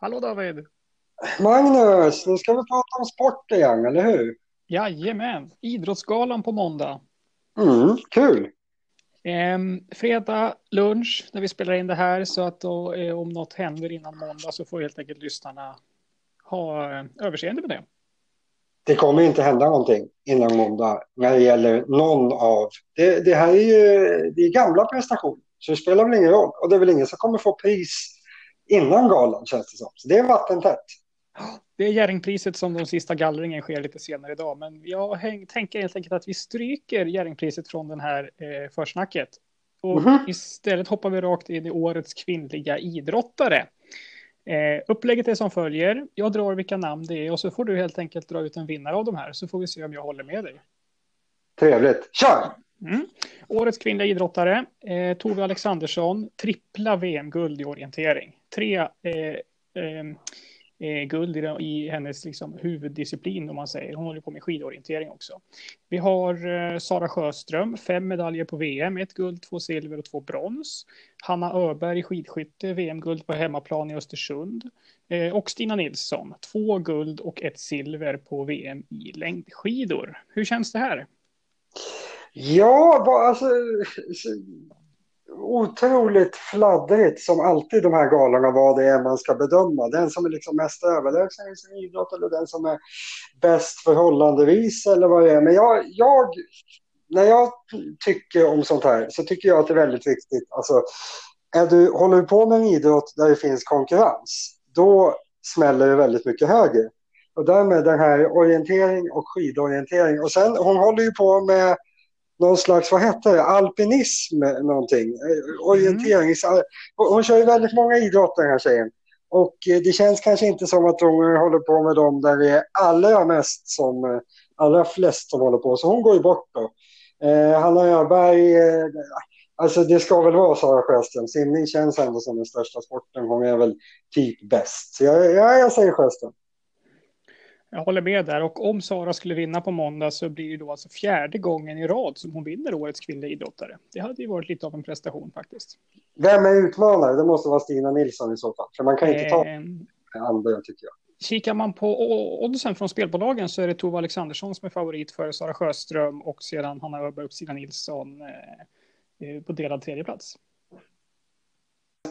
Hallå David! Magnus, nu ska vi prata om sport igen, eller hur? Jajamän, Idrottsgalan på måndag. Mm, kul! Ehm, fredag lunch när vi spelar in det här så att då, eh, om något händer innan måndag så får helt enkelt lyssnarna ha eh, överseende med det. Det kommer inte hända någonting innan måndag när det gäller någon av... Det, det här är ju det är gamla prestationer, så det spelar väl ingen roll. Och det är väl ingen som kommer få pris innan galan, känns det som. Så det är vattentätt. Det är Jerringpriset som de sista gallringen sker lite senare idag. Men jag tänker helt enkelt att vi stryker Jerringpriset från den här eh, försnacket. Och Mhm. istället hoppar vi rakt in i årets kvinnliga idrottare. Eh, upplägget är som följer. Jag drar vilka namn det är och så får du helt enkelt dra ut en vinnare av de här. Så får vi se om jag håller med dig. Trevligt. Kör! Mm. Årets kvinnliga idrottare, eh, Tove Alexandersson, trippla VM-guld i orientering. Tre eh, eh, eh, guld i, i hennes liksom, huvuddisciplin om man säger. Hon håller på med skidorientering också. Vi har eh, Sara Sjöström, fem medaljer på VM, ett guld, två silver och två brons. Hanna Öberg, skidskytte, VM-guld på hemmaplan i Östersund. Eh, och Stina Nilsson, två guld och ett silver på VM i längdskidor. Hur känns det här? Ja, alltså... Otroligt fladdrigt som alltid de här galorna vad det är man ska bedöma. Den som är liksom mest överlägsen i sin idrott eller den som är bäst förhållandevis eller vad det är. Men jag, jag, när jag tycker om sånt här så tycker jag att det är väldigt viktigt. Alltså, är du, håller du på med en idrott där det finns konkurrens, då smäller det väldigt mycket högre. Och därmed den här orientering och skidorientering. Och sen, hon håller ju på med någon slags, vad heter det, alpinism någonting. Eh, Orienterings... Hon kör ju väldigt många idrotter den här tjejen. Och eh, det känns kanske inte som att hon håller på med dem där det är allra mest som, eh, allra flest som håller på. Så hon går ju bort då. Eh, Hanna Öberg, eh, alltså det ska väl vara Sara Sjöström. Simning känns ändå som den största sporten. Hon är väl typ bäst. Så jag, jag, jag säger Sjöström. Jag håller med där och om Sara skulle vinna på måndag så blir det då alltså fjärde gången i rad som hon vinner årets kvinnliga idrottare. Det hade ju varit lite av en prestation faktiskt. Vem är utmanare? Det måste vara Stina Nilsson i så fall. För man kan inte ta Eh, andra tycker jag. kikar man på oddsen från spelbolagen så är det Tove Alexandersson som är favorit före Sara Sjöström och sedan Hanna Öberg och Stina Nilsson eh, eh, på delad tredje plats.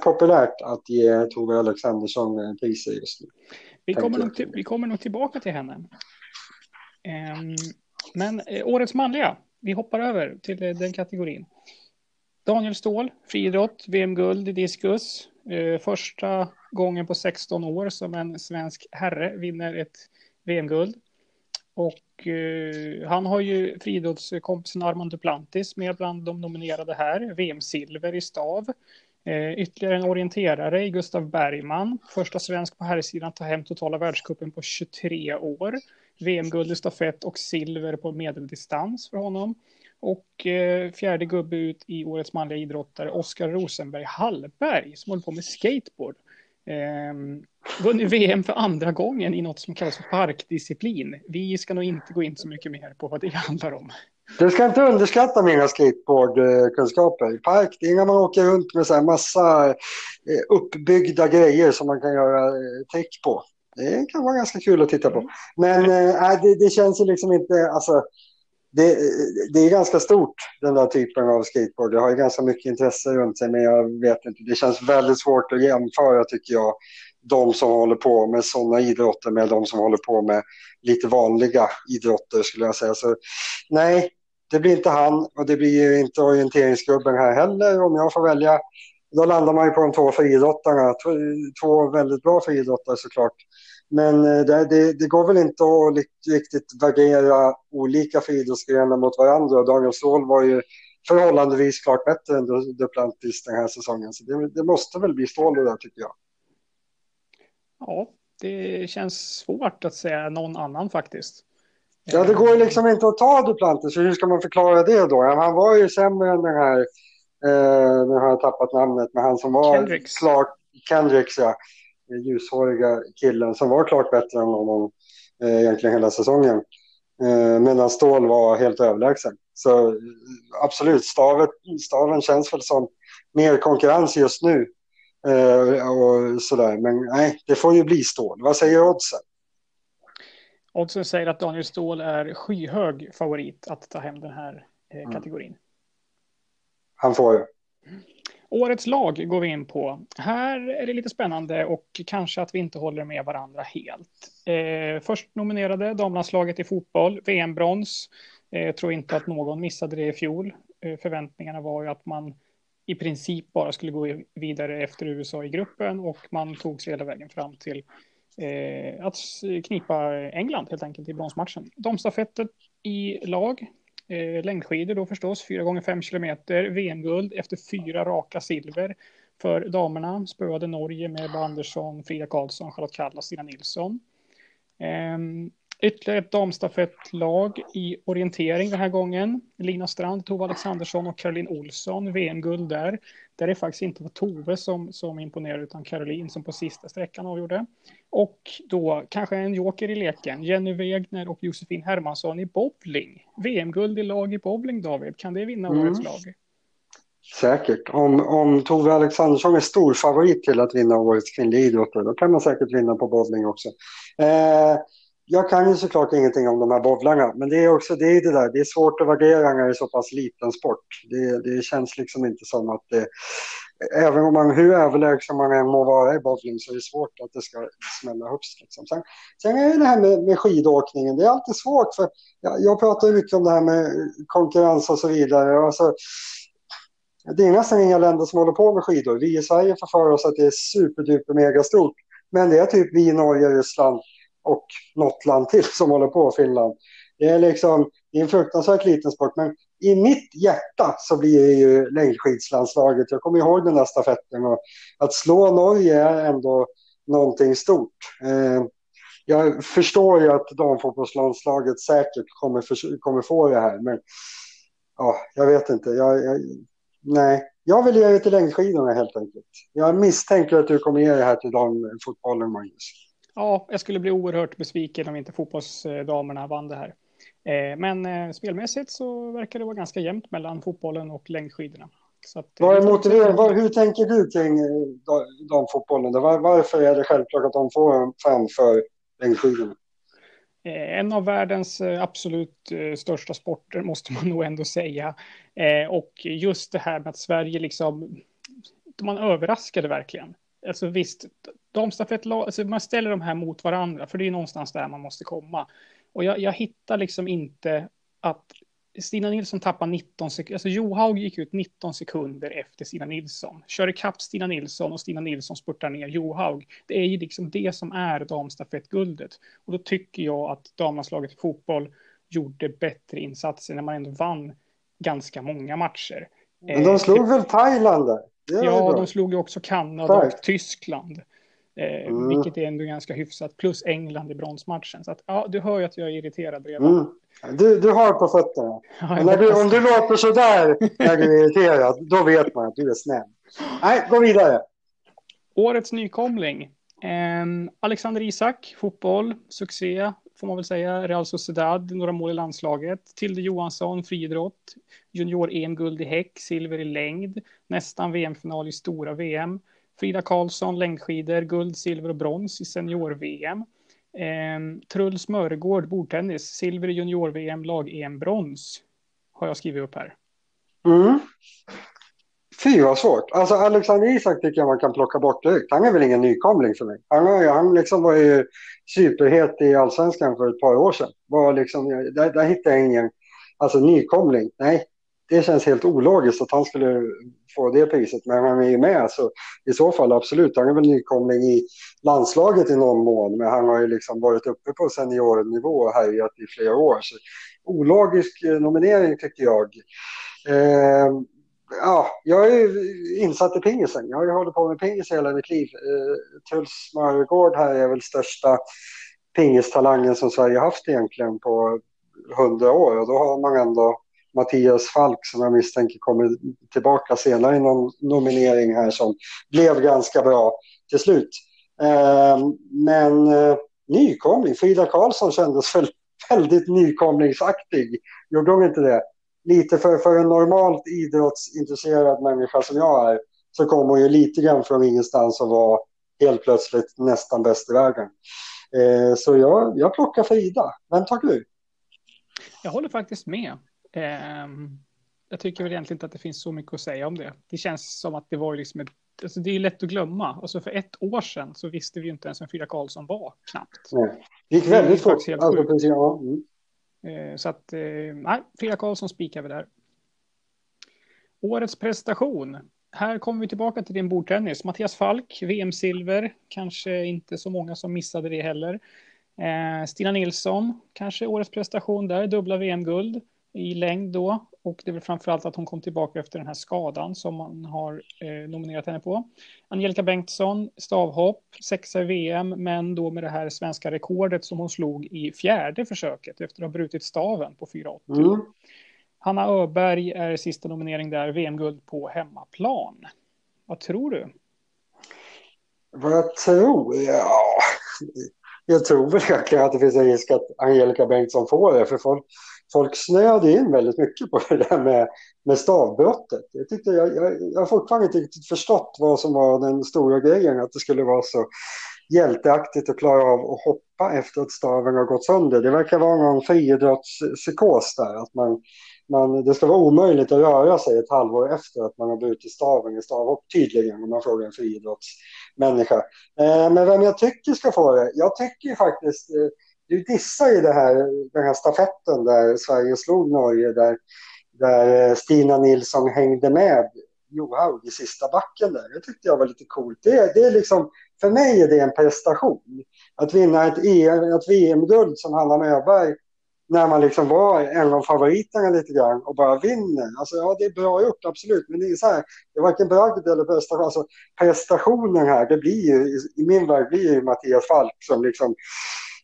Populärt att ge Tove Alexandersson priser just nu. Vi kommer, nog till, vi kommer nog tillbaka till henne. Ehm, men eh, årets manliga, vi hoppar över till eh, den kategorin. Daniel Ståhl, friidrott, VM-guld i diskus. Eh, första gången på 16 år som en svensk herre vinner ett VM-guld. Och eh, han har ju friidrottskompisen Armand Duplantis med bland de nominerade här. VM-silver i stav. Eh, ytterligare en orienterare i Gustav Bergman. Första svensk på herrsidan att ta hem totala världscupen på 23 år. VM-guld i stafett och silver på medeldistans för honom. Och eh, fjärde gubbe ut i årets manliga idrottare, Oskar Rosenberg Hallberg, som håller på med skateboard. Eh, vunnit VM för andra gången i något som kallas för parkdisciplin. Vi ska nog inte gå in så mycket mer på vad det handlar om. Du ska inte underskatta mina skateboardkunskaper. Park, det är när man åker runt med så här massa eh, uppbyggda grejer som man kan göra trick på. Det kan vara ganska kul att titta på. Mm. Men nej, det, det känns ju liksom inte, alltså, det, det är ganska stort den där typen av skateboard. Det har ju ganska mycket intresse runt sig men jag vet inte. Det känns väldigt svårt att jämföra tycker jag. De som håller på med sådana idrotter med de som håller på med lite vanliga idrotter skulle jag säga. Så nej, det blir inte han och det blir inte orienteringsgubben här heller om jag får välja. Då landar man ju på de två friidrottarna. Två, väldigt bra friidrottare såklart. Men eh, det, det, det går väl inte att riktigt värdera olika friidrottsgrenar mot varandra. Daniel Ståhl var ju förhållandevis klart bättre än Duplantis den här säsongen. Så det, det måste väl bli Ståhl där tycker jag. Ja, det känns svårt att säga någon annan faktiskt. Ja, det går ju liksom inte att ta Duplantis. så Hur ska man förklara det då? Han var ju sämre än den här, eh, nu har jag tappat namnet, men han som var Kendricks. klart, Kendricks ja, ljushåriga killen som var klart bättre än honom eh, egentligen hela säsongen. Eh, medan Ståhl var helt överlägsen. Så eh, absolut, stavet, staven känns väl som mer konkurrens just nu. Eh, och sådär. Men nej, det får ju bli Ståhl. Vad säger oddsen? Oddsen säger att Daniel Ståhl är skyhög favorit att ta hem den här eh, mm. kategorin. Mm. Han får ju. Årets lag går vi in på. Här är det lite spännande och kanske att vi inte håller med varandra helt. Eh, först nominerade damlandslaget i fotboll, VM-brons. Eh, tror inte att någon missade det i fjol. Eh, förväntningarna var ju att man i princip bara skulle gå vidare efter USA i gruppen och man tog sig hela vägen fram till eh, att knipa England helt enkelt i bronsmatchen. Damstafettet i lag, eh, längdskidor då förstås, 4 gånger 5 kilometer, VM-guld efter fyra raka silver för damerna, spöade Norge med Ebba Andersson, Frida Karlsson, Charlotte Kalla, Stina Nilsson. Eh, Ytterligare ett damstafettlag i orientering den här gången. Lina Strand, Tove Alexandersson och Caroline Olsson, VM-guld där. Där det faktiskt inte Tove som, som imponerade utan Caroline som på sista sträckan avgjorde. Och då kanske en joker i leken, Jenny Wegner och Josefin Hermansson i bowling. VM-guld i lag i bowling, David. Kan det vinna mm. årets lag? Säkert. Om, om Tove Alexandersson är stor favorit till att vinna årets kvinnliga idrottare, då kan man säkert vinna på bowling också. Eh, jag kan ju såklart ingenting om de här bowlarna, men det är också det, är det där. Det är svårt att värdera när det är så pass liten sport. Det, det känns liksom inte som att det, även om man, hur överlägsen man än må vara i bowling så är det svårt att det ska smälla högst. Liksom. Sen, sen är det det här med, med skidåkningen, det är alltid svårt för jag, jag pratar mycket om det här med konkurrens och så vidare. Alltså, det är nästan inga länder som håller på med skidor. Vi i Sverige får för oss att det är superduper megastort. Men det är typ vi, Norge, Ryssland, och något land till som håller på, Finland. Det är liksom det är en fruktansvärt liten sport, men i mitt hjärta så blir det ju längdskidslandslaget. Jag kommer ihåg den där stafetten och att slå Norge är ändå någonting stort. Eh, jag förstår ju att damfotbollslandslaget säkert kommer, för, kommer få det här, men ja, jag vet inte. Jag, jag, nej, jag vill ge det till längdskidorna helt enkelt. Jag misstänker att du kommer ge det här till damfotbollen, Magnus ja, jag skulle bli oerhört besviken om inte fotbollsdamerna vann det här. Eh, men eh, spelmässigt så verkar det vara ganska jämnt mellan fotbollen och längdskidorna. Så att, vad är motiveringen? Hur tänker du kring eh, damfotbollen? Var, varför är det självklart att de får en fan för längdskidorna? En av världens absolut största sporter måste man nog ändå säga. Och just det här med att Sverige liksom, man överraskade verkligen. Alltså visst, damstafettlag, alltså man ställer de här mot varandra, för det är någonstans där man måste komma. Och jag, jag hittar liksom inte att Stina Nilsson tappar 19 sekunder, alltså Johaug gick ut 19 sekunder efter Stina Nilsson. Kör ikapp Stina Nilsson och Stina Nilsson spurtar ner Johaug. Det är ju liksom det som är damstafettguldet. Och då tycker jag att damlandslaget i fotboll gjorde bättre insatser när man ändå vann ganska många matcher. Men de slog eh, väl Thailand där? Ja, de slog ju också Kanada Tack. och Tyskland. Eh, mm. Vilket är ändå ganska hyfsat. Plus England i bronsmatchen. Så att, ja, du hör ju att jag är irriterad redan. Mm. Du, du har på fötterna. Ja, när du, om du låter sådär när du är irriterad, då vet man att du är snäll. Nej, gå vidare. Årets nykomling. Eh, Alexander Isak, fotboll, succé får man väl säga. Real Sociedad, några mål i landslaget. Tilde Johansson, friidrott. Junior-EM-guld i häck, silver i längd. Nästan VM-final i stora VM. Frida Karlsson, längdskidor, guld, silver och brons i senior-VM. Eh, Truls Mörgård, bordtennis, silver i junior-VM, lag-EM, brons. Har jag skrivit upp här. Mm. Fy vad svårt. Alltså Alexander Isak tycker jag man kan plocka bort direkt. Han är väl ingen nykomling för mig. Han, har, han liksom var ju superhet i allsvenskan för ett par år sedan. Var liksom, där, där hittade jag ingen alltså, nykomling. Nej, det känns helt ologiskt att han skulle få det priset. Men han är ju med, så i så fall absolut. Han är väl nykomling i landslaget i någon mån, men han har ju liksom varit uppe på seniornivå och härjat i flera år. Så ologisk eh, nominering tycker jag. Eh, ja, jag är insatt i pingisen. Jag har ju hållit på med pingis hela mitt liv. Eh, Truls Mörgård här är väl största pingistalangen som Sverige haft egentligen på hundra år och då har man ändå Mattias Falk som jag misstänker kommer tillbaka senare i någon nominering här som blev ganska bra till slut. Ehm, men eh, nykomling, Frida Karlsson kändes väl väldigt nykomlingsaktig. Gjorde hon inte det? Lite för, för en normalt idrottsintresserad människa som jag är så kom hon ju lite grann från ingenstans och var helt plötsligt nästan bäst i världen. Eh, så jag, jag plockar Frida. Vem tar du? Jag håller faktiskt med. Eh, jag tycker väl egentligen inte att det finns så mycket att säga om det. Det känns som att det var liksom ett Alltså det är lätt att glömma. Alltså för ett år sedan så visste vi ju inte ens vem Frida Karlsson var, knappt. Nej. Det gick väldigt fort. Alltså, ja. mm. Eh, så att, eh, nej, Frida Karlsson spikar vi där. Årets prestation. Här kommer vi tillbaka till din bordtennis. Mattias Falk, VM-silver. Kanske inte så många som missade det heller. Eh, Stina Nilsson, kanske årets prestation där. Dubbla VM-guld i längd då. Och det är väl framförallt att hon kom tillbaka efter den här skadan som man har eh, nominerat henne på. Angelica Bengtsson, stavhopp, sexa i VM, men då med det här svenska rekordet som hon slog i fjärde försöket efter att ha brutit staven på 4,80. Mm. Hanna Öberg är sista nominering där, VM-guld på hemmaplan. Vad tror du? Vad jag tror? Ja, jag tror väl att det finns en risk att Angelica Bengtsson får det. För folk, folk snöade in väldigt mycket på det där med, med stavbrottet. Jag, tyckte, jag, jag, jag har fortfarande inte riktigt förstått vad som var den stora grejen. Att det skulle vara så hjälteaktigt att klara av att hoppa efter att staven har gått sönder. Det verkar vara någon friidrottspsykos där. Att man, men det ska vara omöjligt att röra sig ett halvår efter att man har brutit staven i stavhopp tydligen om man frågar en friidrottsmänniska. Eh, men vem jag tycker ska få det? Jag tycker faktiskt, eh, du dissar ju det här, den här stafetten där Sverige slog Norge där, där eh, Stina Nilsson hängde med Johaug i sista backen där. Det tyckte jag var lite coolt. Det, det är liksom, för mig är det en prestation. Att vinna ett, EM, ett VM-guld som Hanna Öberg när man liksom var en av favoriterna lite grann och bara vinner. Alltså ja, det är bra gjort, absolut. Men det är så här, det är varken bragd eller prestation. Alltså prestationen här, det blir ju, i min värld blir ju Mattias Falk som liksom,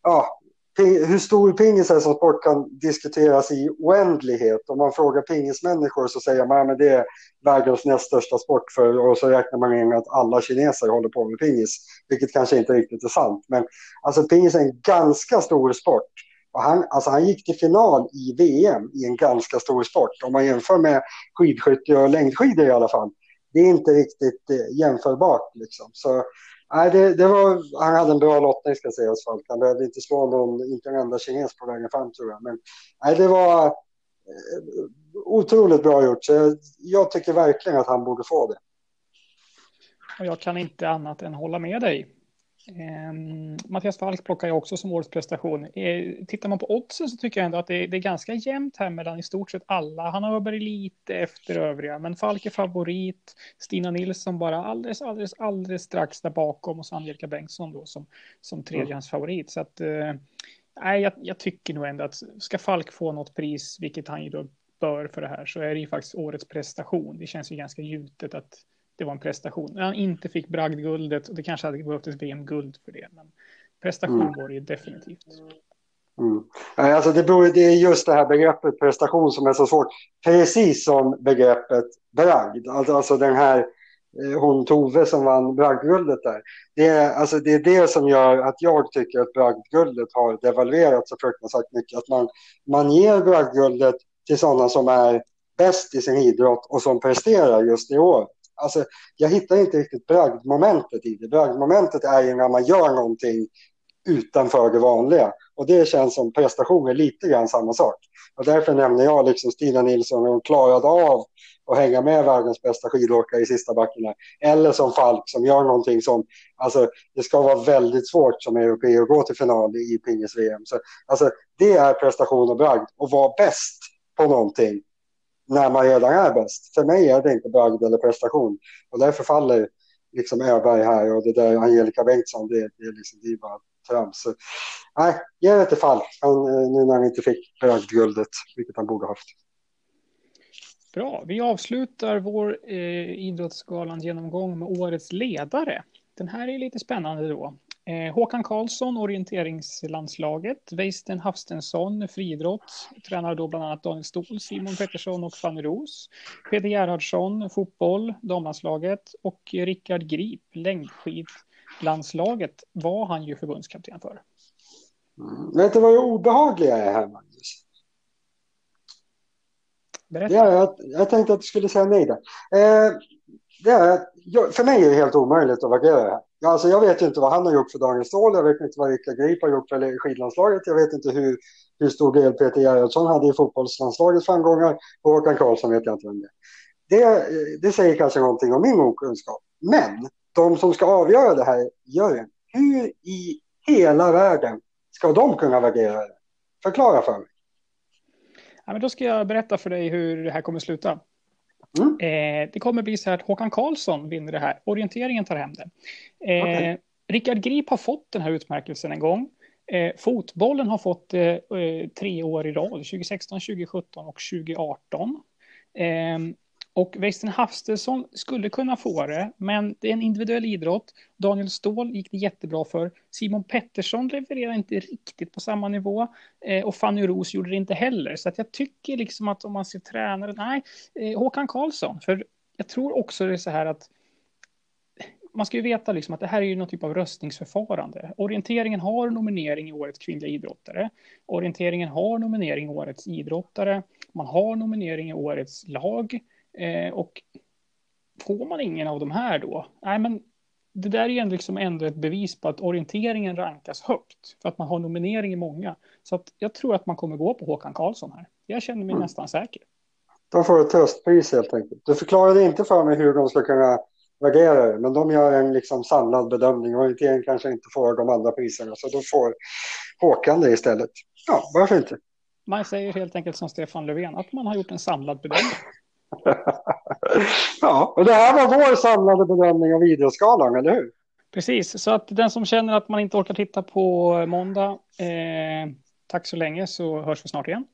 ja, hur stor pingis är som sport kan diskuteras i oändlighet. Om man frågar pingismänniskor så säger man att det är världens näst största sport för, och så räknar man in att alla kineser håller på med pingis, vilket kanske inte riktigt är sant. Men alltså pingis är en ganska stor sport. Och han, alltså han gick till final i VM i en ganska stor sport. Om man jämför med skidskytte och längdskidor i alla fall. Det är inte riktigt eh, jämförbart. Liksom. Så, nej, det, det, var, han hade en bra lottning ska sägas. Falk. Han behövde inte slå någon, inte en enda kines på vägen fram tror jag. Men nej, det var eh, otroligt bra gjort. Så jag, jag tycker verkligen att han borde få det. Och jag kan inte annat än hålla med dig. Eh, Mattias Falk plockar jag också som årets prestation. Eh, tittar man på oddsen så tycker jag ändå att det, det, är ganska jämnt här mellan i stort sett alla. Han har Öberg lite efter övriga, men Falk är favorit. Stina Nilsson bara alldeles, alldeles, alldeles strax där bakom och så Angelica Bengtsson då som, som tredjehandsfavorit. Så att, eh, nej, jag, jag, tycker nog ändå att ska Falk få något pris, vilket han ju då bör för det här, så är det ju faktiskt årets prestation. Det känns ju ganska gjutet att det var en prestation. När han inte fick bragdguldet, och det kanske hade behövt ett VM-guld för det, men prestation mm. var det ju definitivt. Mm. Alltså det, beror, det är just det här begreppet prestation som är så svårt. Precis som begreppet bragd. Alltså, alltså den här eh, hon Tove som vann bragdguldet där. Det är, alltså det är det som gör att jag tycker att bragdguldet har devalverats så fruktansvärt mycket. Att man, man ger bragdguldet till sådana som är bäst i sin idrott och som presterar just i år alltså, jag hittar inte riktigt bragdmomentet i det. Bragdmomentet är ju när man gör någonting utanför det vanliga. Och det känns som prestation är lite grann samma sak. Och därför nämner jag liksom Stina Nilsson, hon klarade av att hänga med världens bästa skidåkare i sista backarna. Eller som Falk som gör någonting som, alltså det ska vara väldigt svårt som europé att gå till final i pingis-VM. Så alltså det är prestation och bragd. Och vara bäst på någonting när man redan är bäst. För mig är det inte bragd eller prestation. Och därför faller liksom Öberg här och det där Angelica Bengtsson, det, det, är, liksom, det är bara trams. Nej, ge det till Falk eh, nu när han inte fick bragdguldet, vilket han borde haft. Bra, vi avslutar vår eh, Idrottsgalan genomgång med årets ledare. Den här är lite spännande då. Eh, Håkan Karlsson, orienteringslandslaget. Weisten Hafstensson, friidrott. Tränar då bland annat Daniel Ståhl, Simon Pettersson och Fanny Ros. Peter Gerhardsson, fotboll, damlandslaget. Och Rickard Grip, längdskidlandslaget, var han ju förbundskapten för. Mm. Vet du vad det obehagliga är här, Magnus? Berätta. Ja, jag, jag tänkte att du skulle säga nej där. Eh, det är, för mig är det helt omöjligt att värdera det här. Alltså jag vet ju inte vad han har gjort för Daniel Ståhl, jag vet inte vad Rickard Grip har gjort för skidlandslaget, jag vet inte hur, hur stor del Peter Gerhardsson hade i fotbollslandslagets framgångar och Håkan Karlsson vet jag inte vem det är. Det, det säger kanske någonting om min okunskap. Men de som ska avgöra det här, juryn, hur i hela världen ska de kunna värdera det? Förklara för mig. Ja, men då ska jag berätta för dig hur det här kommer sluta. Mm. Eh, det kommer bli så här att Håkan Karlsson vinner det här. Orienteringen tar hem det. Eh, okay. Rickard Grip har fått den här utmärkelsen en gång. Eh, fotbollen har fått eh, tre år i rad, 2016, 2017 och 2018. Och Westen Hafstesson skulle kunna få det, men det är en individuell idrott. Daniel Ståhl gick det jättebra för. Simon Pettersson levererar inte riktigt på samma nivå. Eh, och Fanny Ros gjorde det inte heller. Så att jag tycker liksom att om man ser tränare, nej, eh, Håkan Karlsson. För jag tror också det är så här att man ska ju veta liksom att det här är ju någon typ av röstningsförfarande. Orienteringen har nominering i årets kvinnliga idrottare. Orienteringen har nominering i årets idrottare. Man har nominering i årets lag. Eh, och får man ingen av de här då? Nej, men det där är ju liksom ändå ett bevis på att orienteringen rankas högt. För att man har nominering i många. Så att jag tror att man kommer gå på Håkan Karlsson här. Jag känner mig mm. nästan säker. De får ett tröstpris helt enkelt. Du förklarade inte för mig hur de ska kunna värdera det, men de gör en liksom samlad bedömning. Orientering kanske inte får de andra priserna, så då får Håkan det istället. Ja, varför inte? Man säger helt enkelt som Stefan Löfven, att man har gjort en samlad bedömning. ja, och det här var vår samlade bedömning av videoskalan, eller hur? Precis, så att den som känner att man inte orkar titta på måndag, eh, tack så länge så hörs vi snart igen.